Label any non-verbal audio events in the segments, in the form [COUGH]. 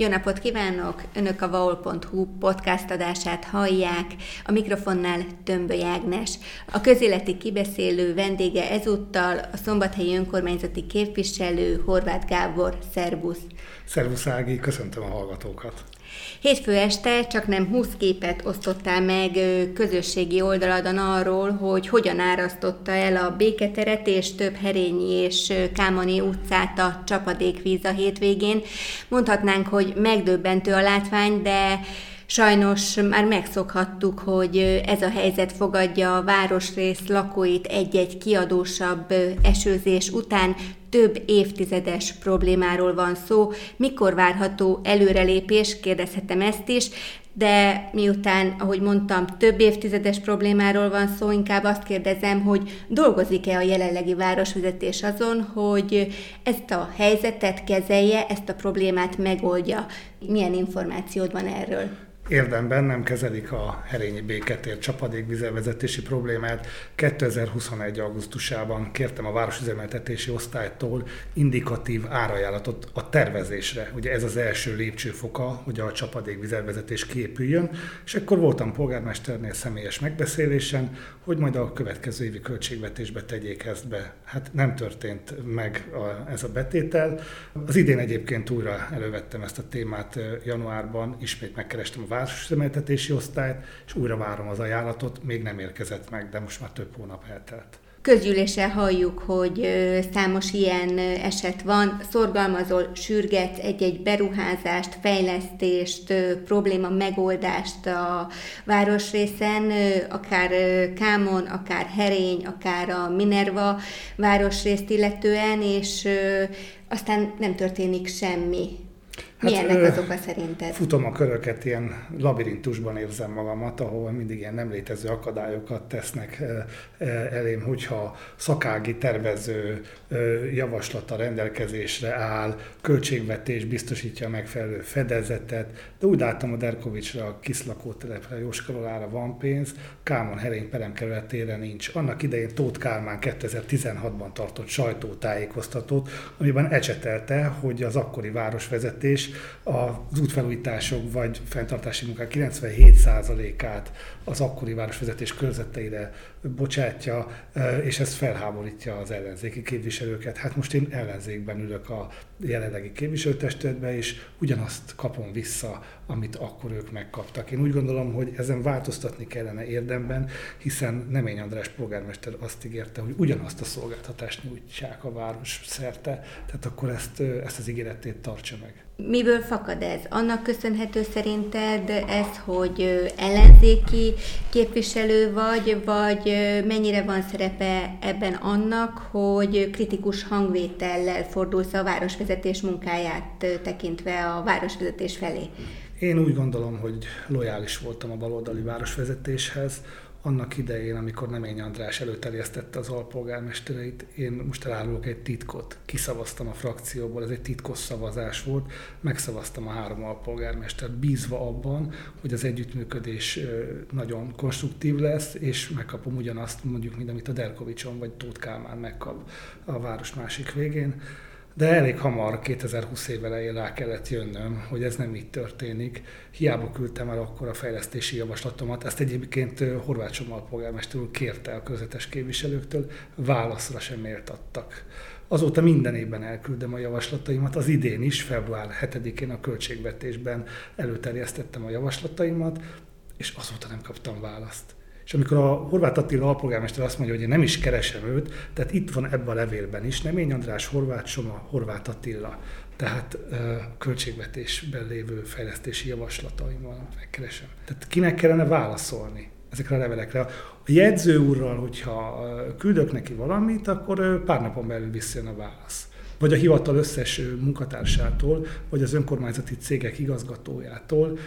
Jó napot kívánok! Önök a vaol.hu podcast adását hallják. A mikrofonnál Tömböly Ágnes. A közéleti kibeszélő vendége ezúttal a szombathelyi önkormányzati képviselő Horváth Gábor. Szervusz! Szervusz Ági, köszöntöm a hallgatókat! Hétfő este csak nem 20 képet osztottál meg közösségi oldaladon arról, hogy hogyan árasztotta el a béketeret és több Herényi és Kámani utcát a csapadékvíz a hétvégén. Mondhatnánk, hogy megdöbbentő a látvány, de Sajnos már megszokhattuk, hogy ez a helyzet fogadja a városrész lakóit egy-egy kiadósabb esőzés után. Több évtizedes problémáról van szó. Mikor várható előrelépés? Kérdezhetem ezt is de miután, ahogy mondtam, több évtizedes problémáról van szó, inkább azt kérdezem, hogy dolgozik-e a jelenlegi városvezetés azon, hogy ezt a helyzetet kezelje, ezt a problémát megoldja. Milyen információd van erről? Érdemben nem kezelik a herényi béketér csapadékvizelvezetési problémát. 2021. augusztusában kértem a városüzemeltetési osztálytól indikatív árajánlatot a tervezésre. Ugye ez az első lépcsőfoka, hogy a csapadékvizelvezetés képüljön, és akkor voltam polgármesternél személyes megbeszélésen, hogy majd a következő évi költségvetésbe tegyék ezt be. Hát nem történt meg a, ez a betétel. Az idén egyébként újra elővettem ezt a témát januárban, ismét megkerestem a városüzemeltetési osztályt, és újra várom az ajánlatot, még nem érkezett meg, de most már több hónap eltelt. Közgyűléssel halljuk, hogy számos ilyen eset van, szorgalmazol, sürget egy-egy beruházást, fejlesztést, probléma megoldást a városrészen, akár Kámon, akár Herény, akár a Minerva városrészt illetően, és aztán nem történik semmi. Hát, Mi ennek az oka szerinted? Futom a köröket, ilyen labirintusban érzem magamat, ahol mindig ilyen nem létező akadályokat tesznek elém, hogyha szakági tervező javaslata rendelkezésre áll, költségvetés biztosítja a megfelelő fedezetet, de úgy láttam a Derkovicsra, a Kiszlakótelepre, Jóskalolára van pénz, Kálmon Herény peremkerületére nincs. Annak idején Tóth Kálmán 2016-ban tartott sajtótájékoztatót, amiben ecsetelte, hogy az akkori városvezetés az útfelújítások vagy fenntartási munkák 97%-át az akkori városvezetés körzeteire bocsátja, és ez felháborítja az ellenzéki képviselőket. Hát most én ellenzékben ülök a jelenlegi képviselőtestületbe, és ugyanazt kapom vissza, amit akkor ők megkaptak. Én úgy gondolom, hogy ezen változtatni kellene érdemben, hiszen Nemény András polgármester azt ígérte, hogy ugyanazt a szolgáltatást nyújtsák a város szerte, tehát akkor ezt, ezt az ígéretét tartsa meg. Miből fakad ez? Annak köszönhető szerinted ez, hogy ellenzéki képviselő vagy, vagy mennyire van szerepe ebben annak, hogy kritikus hangvétellel fordulsz a városvezetés munkáját tekintve a városvezetés felé? Én úgy gondolom, hogy lojális voltam a baloldali városvezetéshez, annak idején, amikor Nemény András előterjesztette az alpolgármestereit, én most elárulok egy titkot. Kiszavaztam a frakcióból, ez egy titkos szavazás volt, megszavaztam a három alpolgármestert, bízva abban, hogy az együttműködés nagyon konstruktív lesz, és megkapom ugyanazt, mondjuk, mint amit a Derkovicson vagy Tóth Kálmán megkap a város másik végén de elég hamar, 2020 év elején rá kellett jönnöm, hogy ez nem így történik. Hiába küldtem el akkor a fejlesztési javaslatomat, ezt egyébként Horváth Somal polgármester kérte a közvetes képviselőktől, válaszra sem méltattak. Azóta minden évben elküldem a javaslataimat, az idén is, február 7-én a költségvetésben előterjesztettem a javaslataimat, és azóta nem kaptam választ. És amikor a Horváth Attila alpolgármester azt mondja, hogy én nem is keresem őt, tehát itt van ebben a levélben is, Nemény András, Horváth Soma, Horváth Attila, tehát költségvetésben lévő fejlesztési javaslataimmal megkeresem. Tehát kinek kellene válaszolni ezekre a levelekre? A jegyző úrral, hogyha küldök neki valamit, akkor pár napon belül visszajön a válasz vagy a hivatal összes munkatársától, vagy az önkormányzati cégek igazgatójától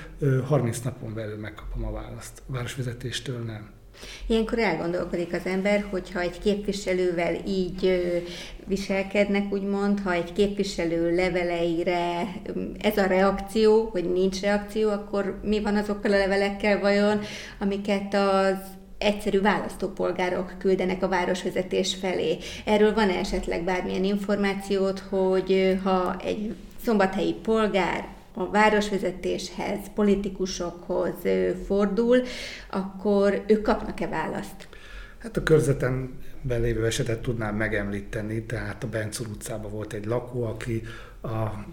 30 napon belül megkapom a választ. A városvezetéstől nem. Ilyenkor elgondolkodik az ember, hogyha egy képviselővel így viselkednek, úgymond, ha egy képviselő leveleire ez a reakció, hogy nincs reakció, akkor mi van azokkal a levelekkel vajon, amiket az egyszerű választópolgárok küldenek a városvezetés felé. Erről van esetleg bármilyen információt, hogy ha egy szombathelyi polgár a városvezetéshez, politikusokhoz fordul, akkor ők kapnak-e választ? Hát a körzetemben lévő esetet tudnám megemlíteni, tehát a Bencur utcában volt egy lakó, aki a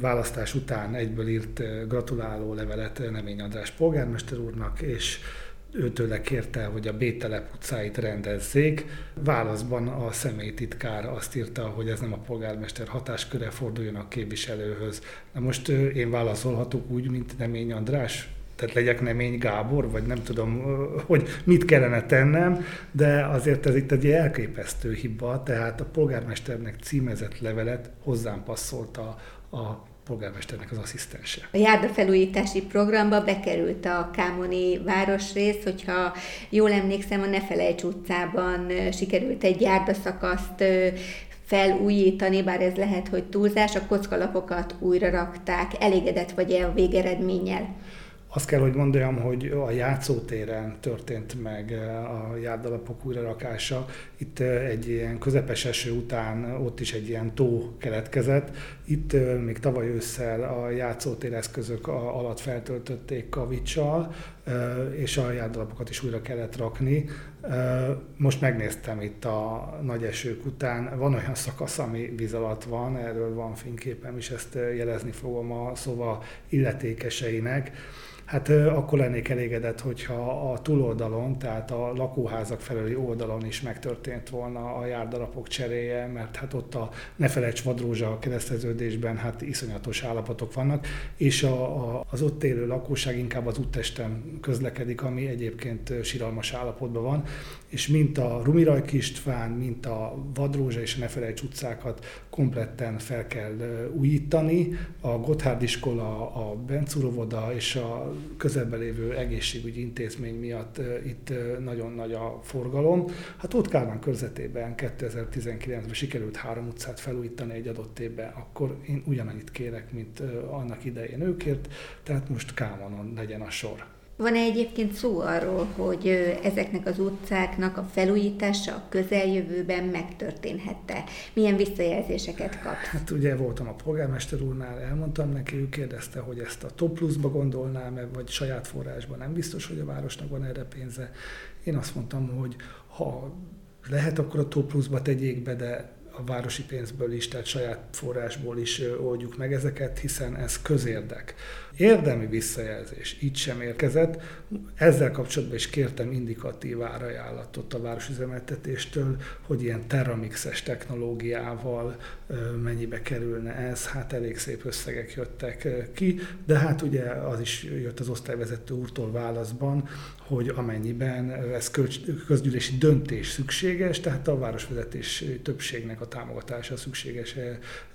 választás után egyből írt gratuláló levelet Nemény András polgármester úrnak, és őtőle kérte, hogy a B-telep utcáit rendezzék. Válaszban a személytitkár azt írta, hogy ez nem a polgármester hatásköre, forduljon a képviselőhöz. Na most én válaszolhatok úgy, mint Nemény András? Tehát legyek Nemény Gábor, vagy nem tudom, hogy mit kellene tennem, de azért ez itt egy elképesztő hiba, tehát a polgármesternek címezett levelet hozzám passzolta a polgármesternek az asszisztense. A járdafelújítási programba bekerült a Kámoni városrész, hogyha jól emlékszem, a Ne Felejts utcában sikerült egy járdaszakaszt felújítani, bár ez lehet, hogy túlzás, a kockalapokat újra rakták. Elégedett vagy-e a végeredménnyel? Azt kell, hogy mondjam, hogy a játszótéren történt meg eh, a járdalapok újrarakása. Itt eh, egy ilyen közepes eső után ott is egy ilyen tó keletkezett. Itt eh, még tavaly ősszel a játszótér eszközök alatt feltöltötték kavicsal, és a járdalapokat is újra kellett rakni. Most megnéztem itt a nagy esők után, van olyan szakasz, ami víz alatt van, erről van fényképem, és ezt jelezni fogom a szóval illetékeseinek hát akkor lennék elégedett, hogyha a túloldalon, tehát a lakóházak felüli oldalon is megtörtént volna a járdalapok cseréje, mert hát ott a ne felejts vadrózsa kereszteződésben hát iszonyatos állapotok vannak, és a, a, az ott élő lakosság inkább az úttesten közlekedik, ami egyébként siralmas állapotban van, és mint a Rumirajk István, mint a Vadrózsa és a Ne felejts utcákat kompletten fel kell újítani. A Gotthard iskola, a Bencurovoda és a közelben lévő egészségügyi intézmény miatt itt nagyon nagy a forgalom. Hát ott Kálmán körzetében 2019-ben sikerült három utcát felújítani egy adott évben, akkor én ugyanannyit kérek, mint annak idején őkért, tehát most Kálmánon legyen a sor. Van-e egyébként szó arról, hogy ezeknek az utcáknak a felújítása a közeljövőben megtörténhette? Milyen visszajelzéseket kap? Hát ugye voltam a polgármester úrnál, elmondtam neki, ő kérdezte, hogy ezt a top pluszba gondolnám-e, vagy saját forrásban. Nem biztos, hogy a városnak van erre pénze. Én azt mondtam, hogy ha lehet, akkor a top pluszba tegyék be, de a városi pénzből is, tehát saját forrásból is oldjuk meg ezeket, hiszen ez közérdek. Érdemi visszajelzés így sem érkezett. Ezzel kapcsolatban is kértem indikatív árajánlatot a városüzemeltetéstől, hogy ilyen terramixes technológiával mennyibe kerülne ez. Hát elég szép összegek jöttek ki, de hát ugye az is jött az osztályvezető úrtól válaszban, hogy amennyiben ez közgyűlési döntés szükséges, tehát a városvezetés többségnek a támogatása szükséges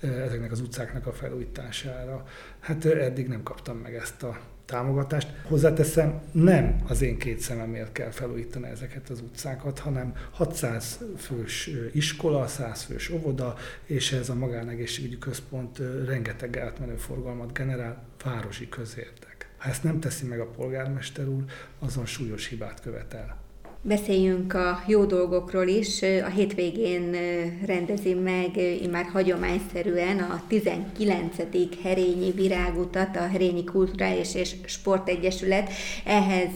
ezeknek az utcáknak a felújítására. Hát eddig nem kaptam meg ezt a támogatást. Hozzáteszem, nem az én két szememért kell felújítani ezeket az utcákat, hanem 600 fős iskola, 100 fős óvoda, és ez a magánegészségügyi központ rengeteg átmenő forgalmat generál, városi közérdek. Ha ezt nem teszi meg a polgármester úr, azon súlyos hibát követel. Beszéljünk a jó dolgokról is. A hétvégén rendezi meg már hagyományszerűen a 19. Herényi Virágutat, a Herényi Kulturális és Sportegyesület. Ehhez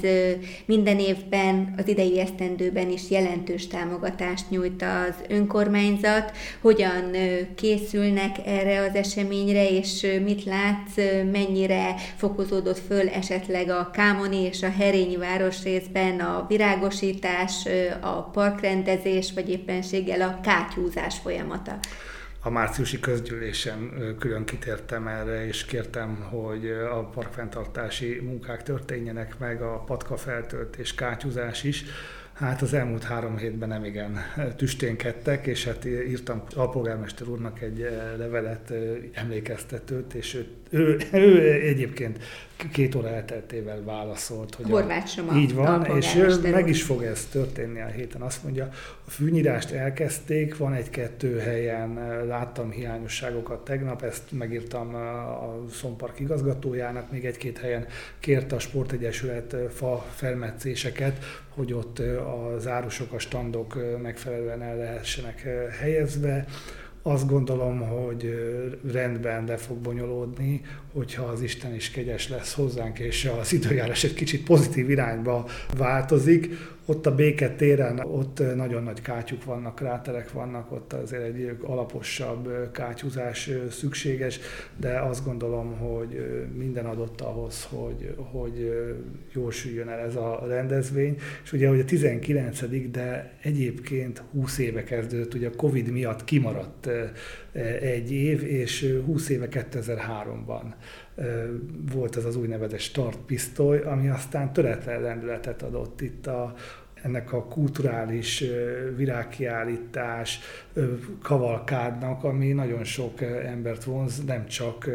minden évben, az idei esztendőben is jelentős támogatást nyújt az önkormányzat. Hogyan készülnek erre az eseményre, és mit látsz, mennyire fokozódott föl esetleg a Kámoni és a Herényi városrészben a virágosítás, tisztítás, a parkrendezés, vagy éppenséggel a kátyúzás folyamata? A márciusi közgyűlésen külön kitértem erre, és kértem, hogy a parkfenntartási munkák történjenek meg, a patka feltöltés, kátyúzás is. Hát az elmúlt három hétben nem igen tüsténkedtek, és hát írtam a polgármester úrnak egy levelet, emlékeztetőt, és ő, ő, ő egyébként két óra elteltével válaszolt, hogy a, így van, és meg is fog ez történni a héten. Azt mondja, a fűnyírást elkezdték, van egy-kettő helyen, láttam hiányosságokat tegnap, ezt megírtam a Szompark igazgatójának, még egy-két helyen kérte a Sportegyesület fa felmetszéseket, hogy ott az árusok, a standok megfelelően el lehessenek helyezve azt gondolom, hogy rendben le fog bonyolódni, hogyha az Isten is kegyes lesz hozzánk, és az időjárás egy kicsit pozitív irányba változik, ott a béketéren, ott nagyon nagy kátyuk vannak, kráterek vannak, ott azért egy alaposabb kátyúzás szükséges, de azt gondolom, hogy minden adott ahhoz, hogy, hogy jól el ez a rendezvény. És ugye, hogy a 19 de egyébként 20 éve kezdődött, ugye a Covid miatt kimaradt egy év, és 20 éve 2003-ban volt ez az úgynevezett startpisztoly, ami aztán töretlen lendületet adott itt a, ennek a kulturális virágkiállítás, kavalkádnak, ami nagyon sok embert vonz, nem csak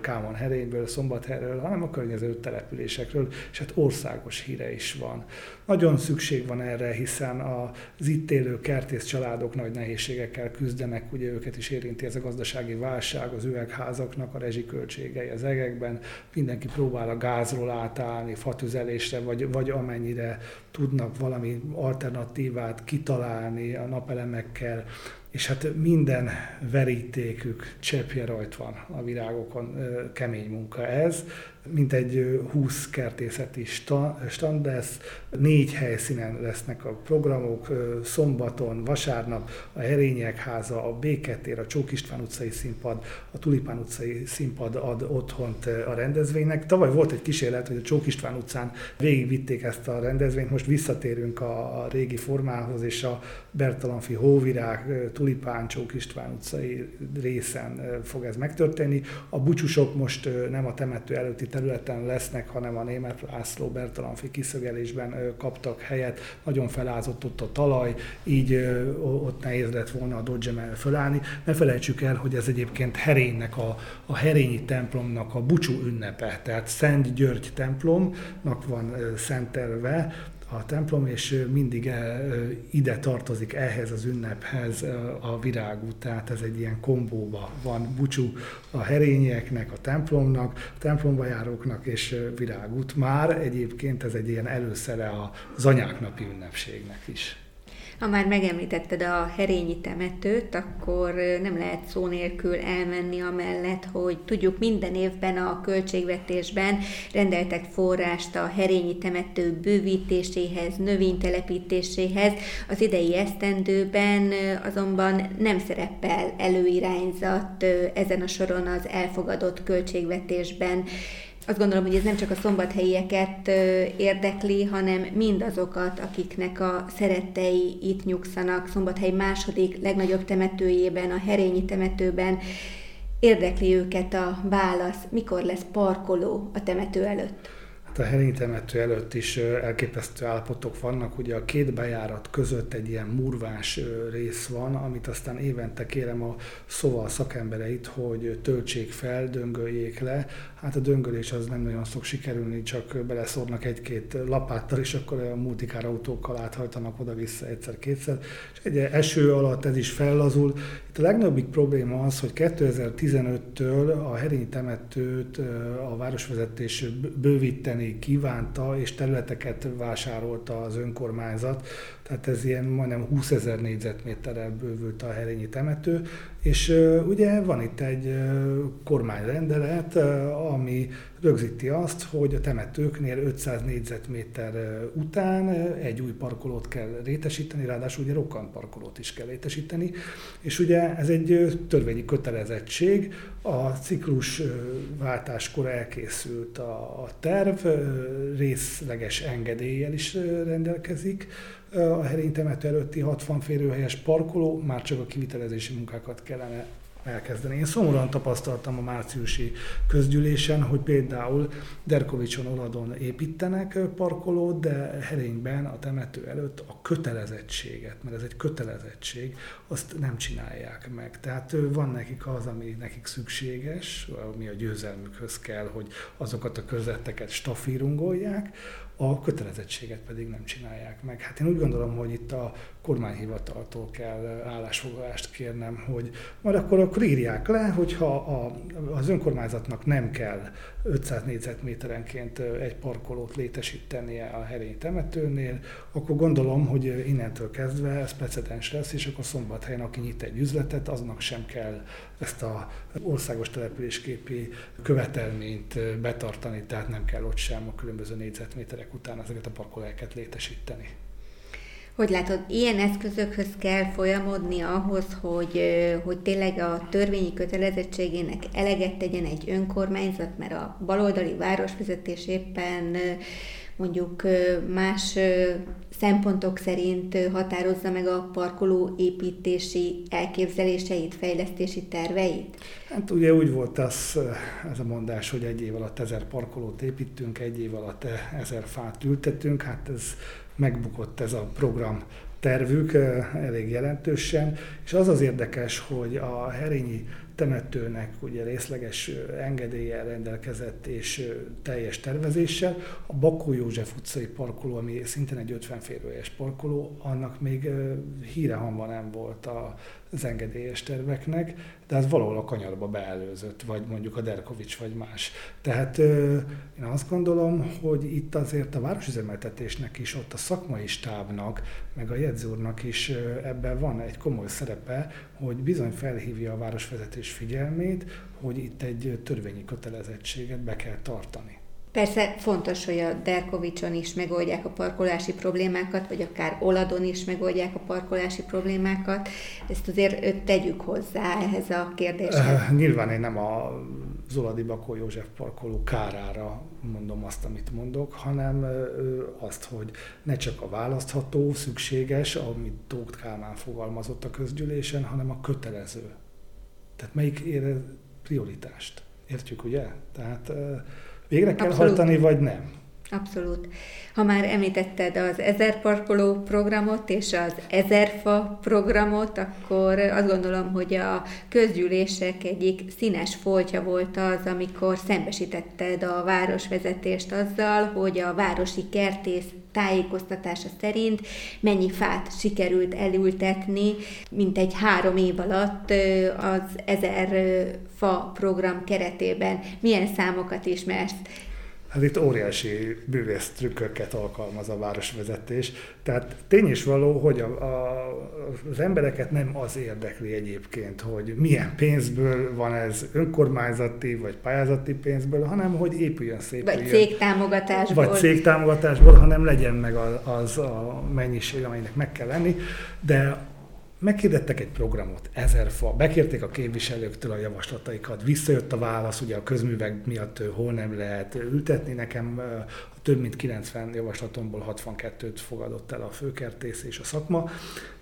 Kámon herényből, Szombathelyről, hanem a környező településekről, és hát országos híre is van. Nagyon szükség van erre, hiszen az itt élő kertész családok nagy nehézségekkel küzdenek, ugye őket is érinti ez a gazdasági válság, az üvegházaknak a rezsiköltségei az egekben, mindenki próbál a gázról átállni, fatüzelésre, vagy, vagy amennyire tudnak valami alternatívát kitalálni a napelemekkel, és hát minden verítékük, cseppje rajt van a virágokon, kemény munka ez mint egy 20 kertészeti stand lesz, négy helyszínen lesznek a programok, szombaton, vasárnap a Herények háza, a Béketér, a Csók István utcai színpad, a Tulipán utcai színpad ad otthont a rendezvénynek. Tavaly volt egy kísérlet, hogy a Csók István utcán végigvitték ezt a rendezvényt, most visszatérünk a, régi formához, és a Bertalanfi Hóvirág, Tulipán, Csók István utcai részen fog ez megtörténni. A bucsusok most nem a temető előtti területen lesznek, hanem a német László Bertalanfi kiszögelésben kaptak helyet. Nagyon felázott ott a talaj, így ott nehéz lett volna a dodge fölállni. Ne felejtsük el, hogy ez egyébként Herénynek, a, a Herényi templomnak a bucsú ünnepe, tehát Szent György templomnak van szentelve, a templom, és mindig ide tartozik ehhez az ünnephez a virágút, tehát ez egy ilyen kombóba van bucsú a herényeknek, a templomnak, a templomba járóknak és virágút. Már egyébként ez egy ilyen előszere az anyáknapi ünnepségnek is. Ha már megemlítetted a herényi temetőt, akkor nem lehet szó nélkül elmenni amellett, hogy tudjuk minden évben a költségvetésben rendeltek forrást a herényi temető bővítéséhez, növénytelepítéséhez. Az idei esztendőben azonban nem szerepel előirányzat ezen a soron az elfogadott költségvetésben azt gondolom, hogy ez nem csak a szombathelyieket érdekli, hanem mindazokat, akiknek a szerettei itt nyugszanak Szombathely második legnagyobb temetőjében, a Herényi temetőben. Érdekli őket a válasz, mikor lesz parkoló a temető előtt. A Herényi temető előtt is elképesztő állapotok vannak. Ugye a két bejárat között egy ilyen murvás rész van, amit aztán évente kérem a szóval szakembereit, hogy töltsék fel, döngöljék le. Hát a döngölés az nem nagyon szok sikerülni, csak beleszórnak egy-két lapáttal, és akkor a multikár autókkal áthajtanak oda-vissza egyszer-kétszer. És egy eső alatt ez is fellazul. Itt a legnagyobbik probléma az, hogy 2015-től a Herényi temetőt a városvezetés bővíteni kívánta, és területeket vásárolta az önkormányzat. Tehát ez ilyen majdnem 20 ezer négyzetméterrel bővült a Herényi temető, és ugye van itt egy kormányrendelet, ami rögzíti azt, hogy a temetőknél 500 négyzetméter után egy új parkolót kell rétesíteni, ráadásul ugye rokkant parkolót is kell rétesíteni, és ugye ez egy törvényi kötelezettség, a ciklus váltáskor elkészült a terv, részleges engedéllyel is rendelkezik, a Herény temető előtti 60 férőhelyes parkoló, már csak a kivitelezési munkákat kellene elkezdeni. Én szomorúan tapasztaltam a márciusi közgyűlésen, hogy például Derkovicson Oladon építenek parkolót, de Herényben a temető előtt a kötelezettséget, mert ez egy kötelezettség, azt nem csinálják meg. Tehát van nekik az, ami nekik szükséges, ami a győzelmükhöz kell, hogy azokat a közveteket stafírungolják, a kötelezettséget pedig nem csinálják meg. Hát én úgy gondolom, hogy itt a kormányhivataltól kell állásfoglalást kérnem, hogy majd akkor akkor írják le, hogyha a, az önkormányzatnak nem kell 500 négyzetméterenként egy parkolót létesítenie a Herényi temetőnél, akkor gondolom, hogy innentől kezdve ez precedens lesz, és akkor szombathelyen, aki nyit egy üzletet, aznak sem kell ezt a országos településképi követelményt betartani, tehát nem kell ott sem a különböző négyzetméterek után ezeket a parkolóhelyeket létesíteni. Hogy látod, ilyen eszközökhöz kell folyamodni ahhoz, hogy, hogy tényleg a törvényi kötelezettségének eleget tegyen egy önkormányzat, mert a baloldali városvezetés éppen mondjuk más szempontok szerint határozza meg a parkoló építési elképzeléseit, fejlesztési terveit? Hát ugye úgy volt az, ez a mondás, hogy egy év alatt ezer parkolót építünk, egy év alatt ezer fát ültetünk, hát ez megbukott ez a program tervük elég jelentősen, és az az érdekes, hogy a Herényi temetőnek ugye részleges engedéllyel rendelkezett és teljes tervezéssel. A Bakó József utcai parkoló, ami szintén egy 50 férőjes parkoló, annak még híre hamva nem volt az engedélyes terveknek, de az valahol a kanyarba beelőzött, vagy mondjuk a Derkovics, vagy más. Tehát én azt gondolom, hogy itt azért a városüzemeltetésnek is, ott a szakmai stábnak, meg a jegyzőrnak is ebben van egy komoly szerepe, hogy bizony felhívja a városvezetés figyelmét, hogy itt egy törvényi kötelezettséget be kell tartani. Persze fontos, hogy a Derkovicson is megoldják a parkolási problémákat, vagy akár Oladon is megoldják a parkolási problémákat. Ezt azért tegyük hozzá ehhez a kérdéshez. Uh, nyilván én nem a Zoladi Bakó József parkoló kárára mondom azt, amit mondok, hanem azt, hogy ne csak a választható, szükséges, amit Tóth Kálmán fogalmazott a közgyűlésen, hanem a kötelező. Tehát melyik ér prioritást? Értjük, ugye? Tehát Végre kell Abszolút. hajtani, vagy nem? Abszolút. Ha már említetted az ezer parkoló programot és az ezer fa programot, akkor azt gondolom, hogy a közgyűlések egyik színes foltja volt az, amikor szembesítetted a városvezetést azzal, hogy a városi kertész tájékoztatása szerint mennyi fát sikerült elültetni, mint egy három év alatt az ezer fa program keretében. Milyen számokat ismersz? Hát itt óriási bűvész trükköket alkalmaz a városvezetés. Tehát tény is való, hogy a, a, az embereket nem az érdekli egyébként, hogy milyen pénzből van ez önkormányzati vagy pályázati pénzből, hanem hogy épüljön szép. Vagy cégtámogatásból. Vagy cégtámogatásból, hanem legyen meg az, az a mennyiség, amelynek meg kell lenni. De Meghirdettek egy programot, ezer fa, bekérték a képviselőktől a javaslataikat, visszajött a válasz, ugye a közművek miatt hol nem lehet ültetni, nekem több mint 90 javaslatomból 62-t fogadott el a főkertész és a szakma,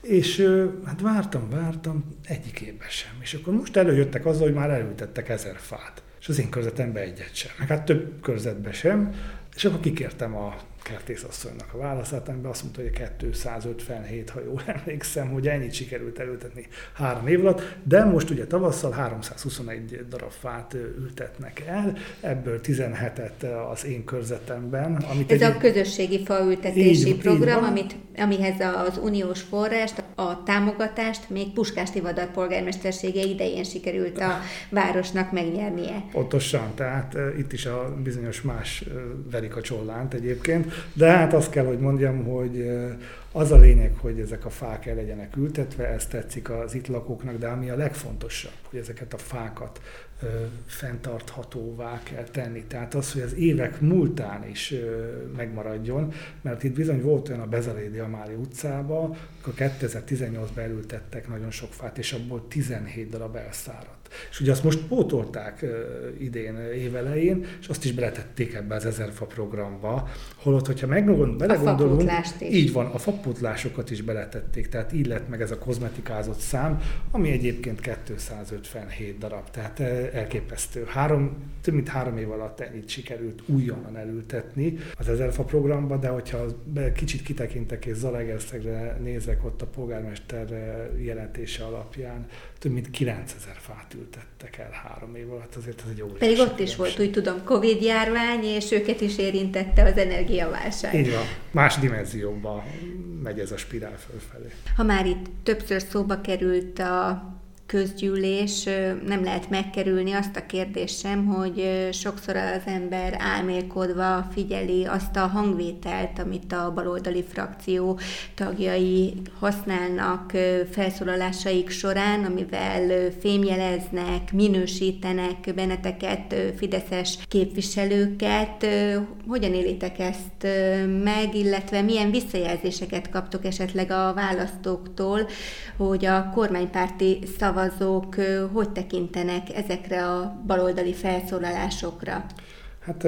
és hát vártam, vártam, egyik évben sem. És akkor most előjöttek azzal, hogy már elültettek ezer fát, és az én körzetemben egyet sem, meg hát több körzetben sem, és akkor kikértem a kertészasszonynak a válaszát, amiben azt mondta, hogy 257, ha jól [LAUGHS] emlékszem, hogy ennyit sikerült elültetni három év alatt, de most ugye tavasszal 321 darab fát ültetnek el, ebből 17-et az én körzetemben. Amit Ez egy... a közösségi faültetési így, program, így amit, amihez az uniós forrást, a támogatást még Puskás Tivadar polgármestersége idején sikerült a városnak megnyernie. Pontosan, tehát itt is a bizonyos más verik a csollánt egyébként, de hát azt kell, hogy mondjam, hogy az a lényeg, hogy ezek a fák el legyenek ültetve, ez tetszik az itt lakóknak, de ami a legfontosabb, hogy ezeket a fákat ö, fenntarthatóvá kell tenni. Tehát az, hogy az évek múltán is megmaradjon, mert itt bizony volt olyan a Bezelédi Amáli utcába, akkor 2018-ban elültettek nagyon sok fát, és abból 17 darab elszáradt. És ugye azt most pótolták idén évelején, és azt is beletették ebbe az ezer fa programba, holott, hogyha meggondolunk, belegondolunk, így van, a fapótlásokat is beletették, tehát így lett meg ez a kozmetikázott szám, ami egyébként 257 darab, tehát elképesztő. Három, több mint három év alatt ennyit sikerült újonnan elültetni az ezer fa programba, de hogyha kicsit kitekintek és Zalegerszegre nézek ott a polgármester jelentése alapján, több mint 9000 fát ültettek el három év alatt, azért ez egy óriási Pedig ott is volt, úgy tudom, Covid járvány, és őket is érintette az energiaválság. Így van, más dimenzióban megy ez a spirál fölfelé. Ha már itt többször szóba került a közgyűlés nem lehet megkerülni azt a kérdést sem, hogy sokszor az ember álmélkodva figyeli azt a hangvételt, amit a baloldali frakció tagjai használnak felszólalásaik során, amivel fémjeleznek, minősítenek benneteket, fideszes képviselőket. Hogyan élitek ezt meg, illetve milyen visszajelzéseket kaptok esetleg a választóktól, hogy a kormánypárti szava szavazók hogy tekintenek ezekre a baloldali felszólalásokra? Hát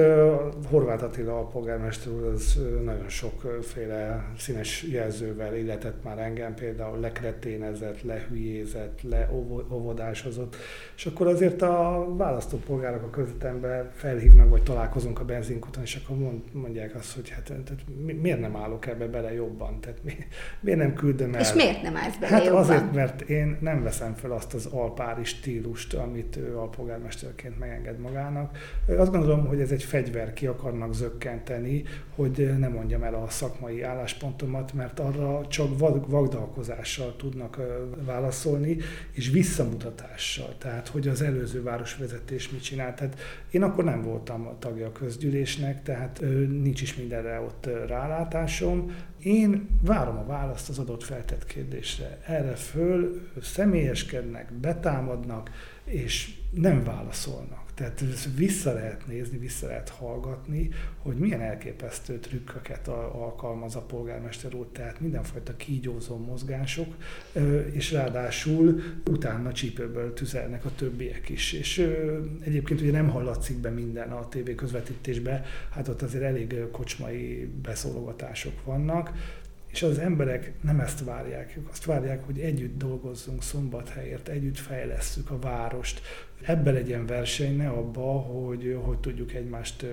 Horváth Attila a polgármester úr az nagyon sokféle színes jelzővel illetett már engem, például lekreténezett, lehülyézett, leovodásozott, és akkor azért a választópolgárok a közvetemben felhívnak, vagy találkozunk a benzinkuton, és akkor mondják azt, hogy hát tehát miért nem állok ebbe bele jobban, tehát mi, miért nem küldöm el. És miért nem állsz bele Hát jobban? azért, mert én nem veszem fel azt az alpári stílust, amit ő alpolgármesterként megenged magának. Azt gondolom, hogy ez egy fegyver ki akarnak zökkenteni, hogy ne mondjam el a szakmai álláspontomat, mert arra csak vagdalkozással tudnak válaszolni, és visszamutatással, tehát hogy az előző városvezetés mit csinált. Tehát én akkor nem voltam tagja a közgyűlésnek, tehát nincs is mindenre ott rálátásom. Én várom a választ az adott feltett kérdésre. Erre föl személyeskednek, betámadnak, és nem válaszolnak. Tehát vissza lehet nézni, vissza lehet hallgatni, hogy milyen elképesztő trükköket alkalmaz a polgármester úr, tehát mindenfajta kígyózó mozgások, és ráadásul utána csípőből tüzelnek a többiek is. És egyébként ugye nem hallatszik be minden a tévé közvetítésbe, hát ott azért elég kocsmai beszólogatások vannak, és az emberek nem ezt várják, ők azt várják, hogy együtt dolgozzunk Szombathelyért, együtt fejlesszük a várost. Ebbe legyen verseny, ne abba, hogy hogy tudjuk egymást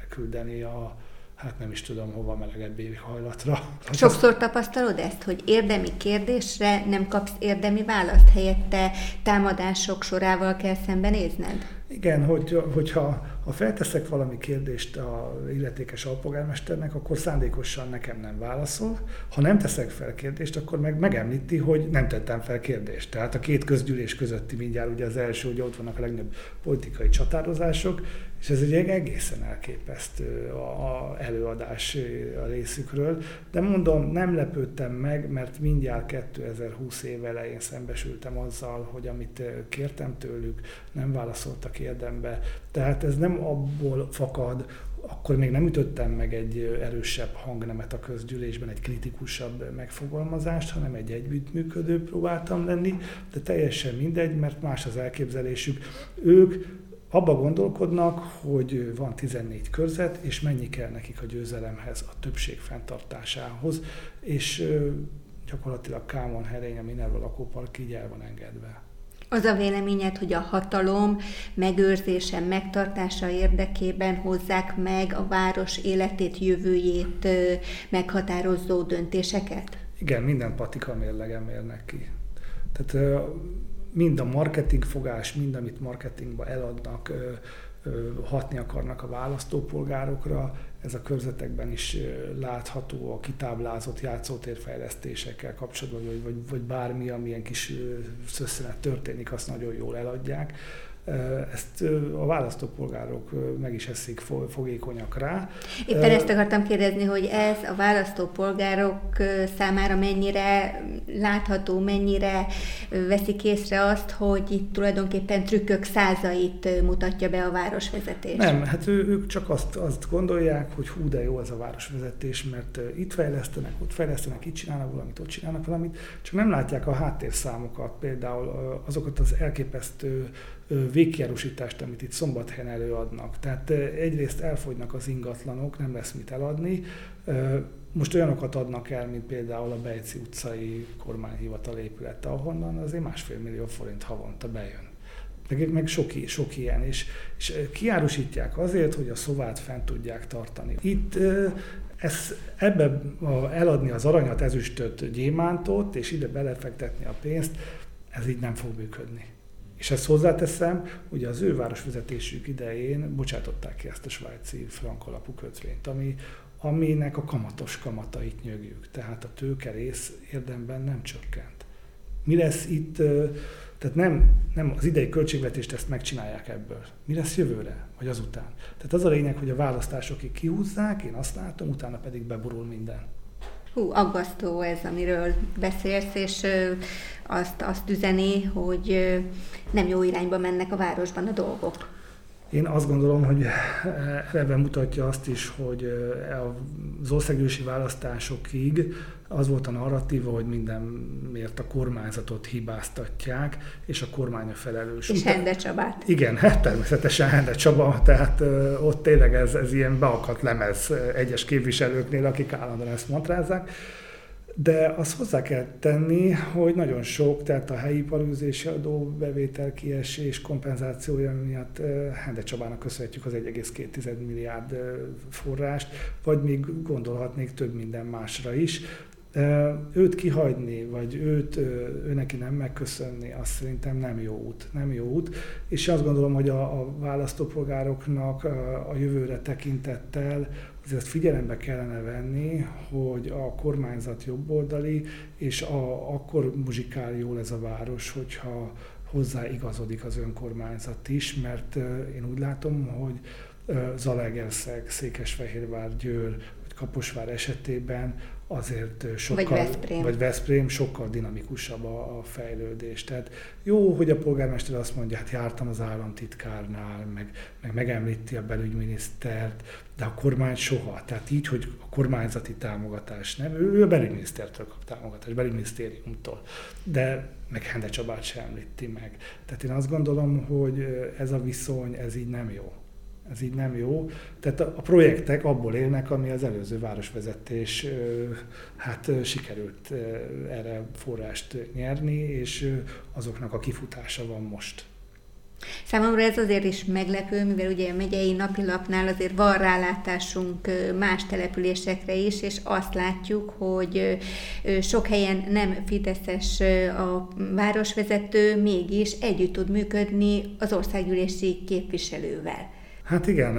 elküldeni a, hát nem is tudom hova melegebb éghajlatra. Sokszor tapasztalod ezt, hogy érdemi kérdésre nem kapsz érdemi választ, helyette támadások sorával kell szembenézned? Igen, hogy, hogyha ha felteszek valami kérdést a illetékes alpolgármesternek, akkor szándékosan nekem nem válaszol. Ha nem teszek fel kérdést, akkor meg megemlíti, hogy nem tettem fel kérdést. Tehát a két közgyűlés közötti mindjárt ugye az első, hogy ott vannak a legnagyobb politikai csatározások, és ez egy egészen elképesztő a előadás a részükről. De mondom, nem lepődtem meg, mert mindjárt 2020 év elején szembesültem azzal, hogy amit kértem tőlük, nem válaszoltak érdembe. Tehát ez nem abból fakad, akkor még nem ütöttem meg egy erősebb hangnemet a közgyűlésben, egy kritikusabb megfogalmazást, hanem egy együttműködő próbáltam lenni, de teljesen mindegy, mert más az elképzelésük. Ők abba gondolkodnak, hogy van 14 körzet, és mennyi kell nekik a győzelemhez, a többség fenntartásához, és gyakorlatilag Kámon Herény, a Minerva lakópark így el van engedve. Az a véleményed, hogy a hatalom megőrzése, megtartása érdekében hozzák meg a város életét, jövőjét meghatározó döntéseket? Igen, minden patika mérlegem érnek ki. Tehát mind a marketing fogás, mind amit marketingba eladnak, hatni akarnak a választópolgárokra. Ez a körzetekben is látható a kitáblázott játszótérfejlesztésekkel kapcsolatban, vagy, vagy, bármi, amilyen kis szösszenet történik, azt nagyon jól eladják ezt a választópolgárok meg is eszik fogékonyak rá. Éppen ezt akartam kérdezni, hogy ez a választópolgárok számára mennyire látható, mennyire veszik észre azt, hogy itt tulajdonképpen trükkök százait mutatja be a városvezetés? Nem, hát ő, ők csak azt, azt gondolják, hogy hú, de jó ez a városvezetés, mert itt fejlesztenek, ott fejlesztenek, itt csinálnak valamit, ott csinálnak valamit, csak nem látják a háttérszámokat, például azokat az elképesztő végkiárusítást, amit itt szombathelyen előadnak. Tehát egyrészt elfogynak az ingatlanok, nem lesz mit eladni. Most olyanokat adnak el, mint például a Bejci utcai kormányhivatal épülete, ahonnan azért másfél millió forint havonta bejön. Meg, meg sok, sok ilyen, és, és kiárusítják azért, hogy a szovát fent tudják tartani. Itt ez, ebbe eladni az aranyat, ezüstöt, gyémántot, és ide belefektetni a pénzt, ez így nem fog működni. És ezt hozzáteszem, ugye az ő városvezetésük idején bocsátották ki ezt a svájci frank alapú kötvényt, ami, aminek a kamatos kamatait nyögjük. Tehát a tőke rész érdemben nem csökkent. Mi lesz itt, Tehát nem, nem az idei költségvetést ezt megcsinálják ebből. Mi lesz jövőre, vagy azután? Tehát az a lényeg, hogy a választásokig kihúzzák, én azt látom, utána pedig beburul minden. Hú, aggasztó ez, amiről beszélsz, és azt, azt üzeni, hogy nem jó irányba mennek a városban a dolgok. Én azt gondolom, hogy ebben mutatja azt is, hogy az országgyűlési választásokig az volt a narratíva, hogy mindenért a kormányzatot hibáztatják, és a kormány a felelős. És Hende Csabát. Igen, hát természetesen Hende Csaba, tehát ott tényleg ez, ez ilyen beakadt lemez egyes képviselőknél, akik állandóan ezt matrázzák. De azt hozzá kell tenni, hogy nagyon sok, tehát a helyi parűzési adó bevétel kiesés kompenzációja miatt Hende Csabának köszönhetjük az 1,2 milliárd forrást, vagy még gondolhatnék több minden másra is. Őt kihagyni, vagy őt, ő neki nem megköszönni, azt szerintem nem jó út. Nem jó út. És azt gondolom, hogy a, a választópolgároknak a jövőre tekintettel azért figyelembe kellene venni, hogy a kormányzat jobboldali, és a, akkor muzsikál jól ez a város, hogyha hozzá igazodik az önkormányzat is, mert én úgy látom, hogy Zalaegerszeg, Székesfehérvár, Győr vagy Kaposvár esetében azért sokkal, vagy Veszprém, vagy Veszprém sokkal dinamikusabb a, a fejlődés. Tehát jó, hogy a polgármester azt mondja, hát jártam az államtitkárnál, meg, meg megemlíti a belügyminisztert, de a kormány soha. Tehát így, hogy a kormányzati támogatás nem, ő, ő a belügyminisztertől kap támogatást, belügyminisztériumtól, de meg Hende Csabát sem említi meg. Tehát én azt gondolom, hogy ez a viszony, ez így nem jó ez így nem jó. Tehát a projektek abból élnek, ami az előző városvezetés hát sikerült erre forrást nyerni, és azoknak a kifutása van most. Számomra ez azért is meglepő, mivel ugye a megyei napilapnál azért van rálátásunk más településekre is, és azt látjuk, hogy sok helyen nem fideszes a városvezető, mégis együtt tud működni az országgyűlési képviselővel. Hát igen,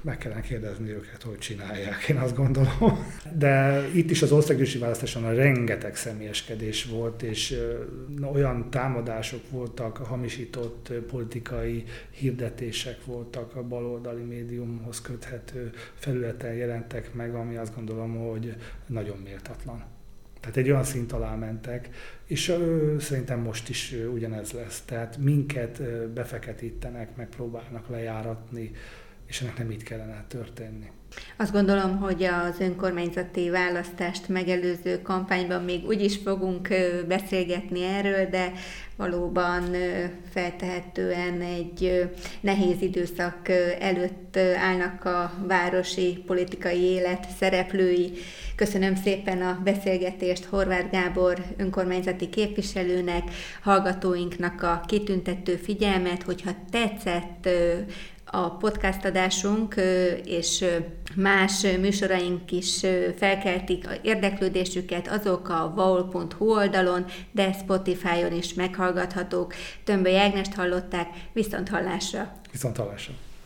meg kellene kérdezni őket, hogy csinálják, én azt gondolom. De itt is az országgyűlési választáson a rengeteg személyeskedés volt, és olyan támadások voltak, hamisított politikai hirdetések voltak a baloldali médiumhoz köthető felületen jelentek meg, ami azt gondolom, hogy nagyon méltatlan. Tehát egy olyan szint alá mentek, és ö, szerintem most is ö, ugyanez lesz. Tehát minket ö, befeketítenek, megpróbálnak lejáratni, és ennek nem így kellene történni. Azt gondolom, hogy az önkormányzati választást megelőző kampányban még úgy is fogunk beszélgetni erről, de valóban feltehetően egy nehéz időszak előtt állnak a városi politikai élet szereplői. Köszönöm szépen a beszélgetést Horváth Gábor önkormányzati képviselőnek, hallgatóinknak a kitüntető figyelmet, hogyha tetszett a podcast adásunk és más műsoraink is felkeltik a érdeklődésüket, azok a vaul.hu oldalon, de Spotify-on is meghallgathatók. Tömböly Ágnest hallották, viszont hallásra! Viszont hallásra!